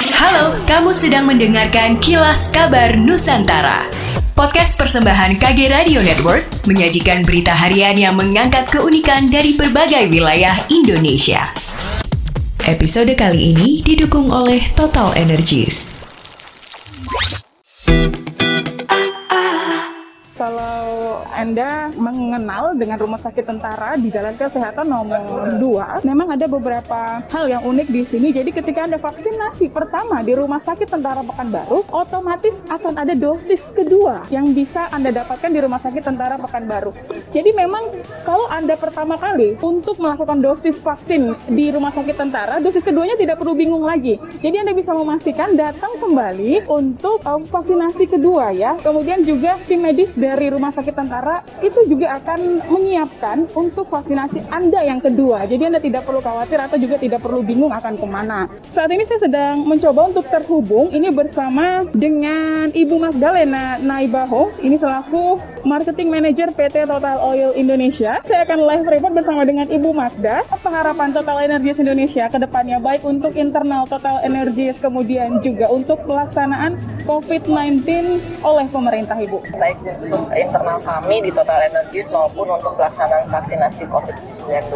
Halo, kamu sedang mendengarkan Kilas Kabar Nusantara. Podcast persembahan KG Radio Network menyajikan berita harian yang mengangkat keunikan dari berbagai wilayah Indonesia. Episode kali ini didukung oleh Total Energies. Anda mengenal dengan Rumah Sakit Tentara di Jalan Kesehatan nomor 2, memang ada beberapa hal yang unik di sini. Jadi ketika Anda vaksinasi pertama di Rumah Sakit Tentara Pekanbaru, otomatis akan ada dosis kedua yang bisa Anda dapatkan di Rumah Sakit Tentara Pekanbaru. Jadi memang kalau Anda pertama kali untuk melakukan dosis vaksin di Rumah Sakit Tentara, dosis keduanya tidak perlu bingung lagi. Jadi Anda bisa memastikan datang kembali untuk uh, vaksinasi kedua ya. Kemudian juga tim medis dari Rumah Sakit Tentara itu juga akan menyiapkan untuk vaksinasi Anda yang kedua. Jadi Anda tidak perlu khawatir atau juga tidak perlu bingung akan ke mana. Saat ini saya sedang mencoba untuk terhubung ini bersama dengan Ibu Magdalena Naibaho. Ini selaku Marketing Manager PT Total Oil Indonesia. Saya akan live report bersama dengan Ibu Magda. Apa harapan Total Energies Indonesia ke depannya baik untuk internal Total Energies kemudian juga untuk pelaksanaan COVID-19 oleh pemerintah Ibu. baik untuk internal kami di Total Energies maupun untuk pelaksanaan vaksinasi COVID-19.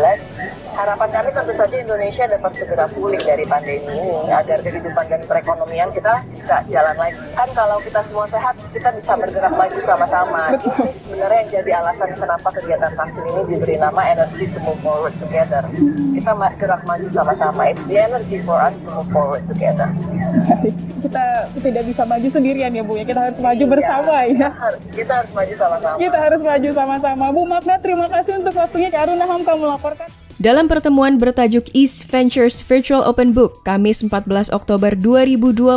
Harapan kami tentu saja Indonesia dapat segera pulih dari pandemi ini agar kehidupan dan perekonomian kita bisa jalan lagi. Kan kalau kita semua sehat, kita bisa bergerak maju sama-sama. Ini sebenarnya yang jadi alasan kenapa kegiatan vaksin ini diberi nama Energy to Move Forward Together. Kita gerak maju sama-sama. It's the energy for us to move forward together. Kita tidak bisa maju sendirian ya Bu ya. Kita harus maju bersama ya. Har- Kita harus maju sama-sama. Kita harus maju sama-sama. Bu Magda, terima kasih untuk waktunya. Kak Aruna Hamka melaporkan. Dalam pertemuan bertajuk East Ventures Virtual Open Book Kamis 14 Oktober 2021,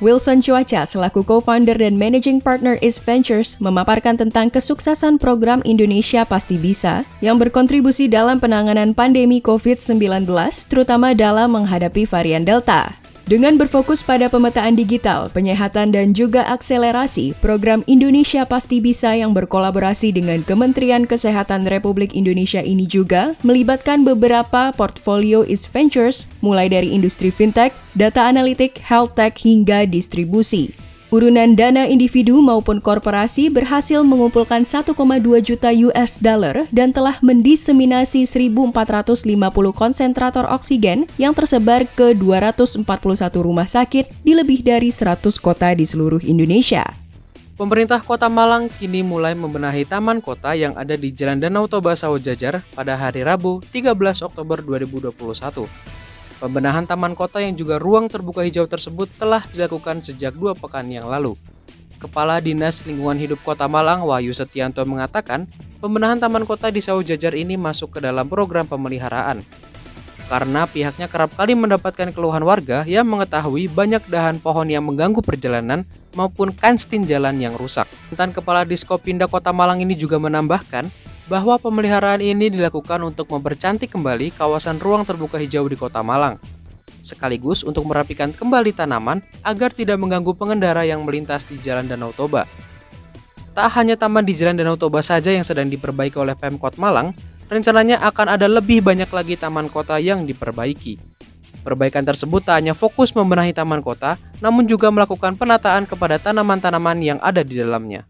Wilson Cuaca selaku co-founder dan managing partner East Ventures memaparkan tentang kesuksesan program Indonesia Pasti Bisa yang berkontribusi dalam penanganan pandemi COVID-19 terutama dalam menghadapi varian Delta. Dengan berfokus pada pemetaan digital, penyehatan dan juga akselerasi, program Indonesia Pasti Bisa yang berkolaborasi dengan Kementerian Kesehatan Republik Indonesia ini juga melibatkan beberapa portfolio East Ventures, mulai dari industri fintech, data analitik, health tech hingga distribusi. Urunan dana individu maupun korporasi berhasil mengumpulkan 1,2 juta US dollar dan telah mendiseminasi 1.450 konsentrator oksigen yang tersebar ke 241 rumah sakit di lebih dari 100 kota di seluruh Indonesia. Pemerintah Kota Malang kini mulai membenahi taman kota yang ada di Jalan Danau Toba Sawo Jajar pada hari Rabu 13 Oktober 2021. Pembenahan taman kota yang juga ruang terbuka hijau tersebut telah dilakukan sejak dua pekan yang lalu. Kepala Dinas Lingkungan Hidup Kota Malang Wahyu Setianto mengatakan, pembenahan taman kota di Sawo Jajar ini masuk ke dalam program pemeliharaan. Karena pihaknya kerap kali mendapatkan keluhan warga yang mengetahui banyak dahan pohon yang mengganggu perjalanan maupun kanstin jalan yang rusak. Mantan Kepala Diskopinda Kota Malang ini juga menambahkan bahwa pemeliharaan ini dilakukan untuk mempercantik kembali kawasan ruang terbuka hijau di Kota Malang. Sekaligus untuk merapikan kembali tanaman agar tidak mengganggu pengendara yang melintas di Jalan Danau Toba. Tak hanya taman di Jalan Danau Toba saja yang sedang diperbaiki oleh Pemkot Malang, rencananya akan ada lebih banyak lagi taman kota yang diperbaiki. Perbaikan tersebut tak hanya fokus membenahi taman kota, namun juga melakukan penataan kepada tanaman-tanaman yang ada di dalamnya.